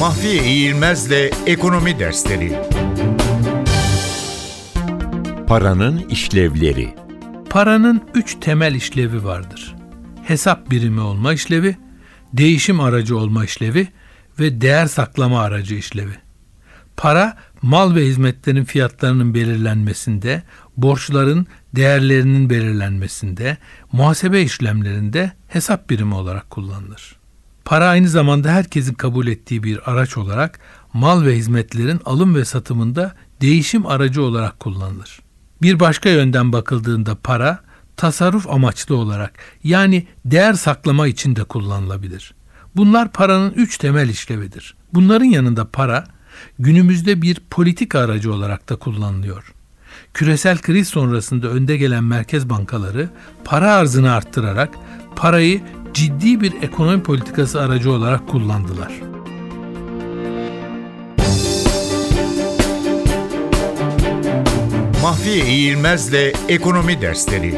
Mahfiye İğilmez'le Ekonomi Dersleri Paranın işlevleri Paranın üç temel işlevi vardır. Hesap birimi olma işlevi, değişim aracı olma işlevi ve değer saklama aracı işlevi. Para, mal ve hizmetlerin fiyatlarının belirlenmesinde, borçların değerlerinin belirlenmesinde, muhasebe işlemlerinde hesap birimi olarak kullanılır. Para aynı zamanda herkesin kabul ettiği bir araç olarak mal ve hizmetlerin alım ve satımında değişim aracı olarak kullanılır. Bir başka yönden bakıldığında para tasarruf amaçlı olarak yani değer saklama için de kullanılabilir. Bunlar paranın üç temel işlevidir. Bunların yanında para günümüzde bir politik aracı olarak da kullanılıyor. Küresel kriz sonrasında önde gelen merkez bankaları para arzını arttırarak parayı ciddi bir ekonomi politikası aracı olarak kullandılar. Mahfiye İğilmez'le Ekonomi Dersleri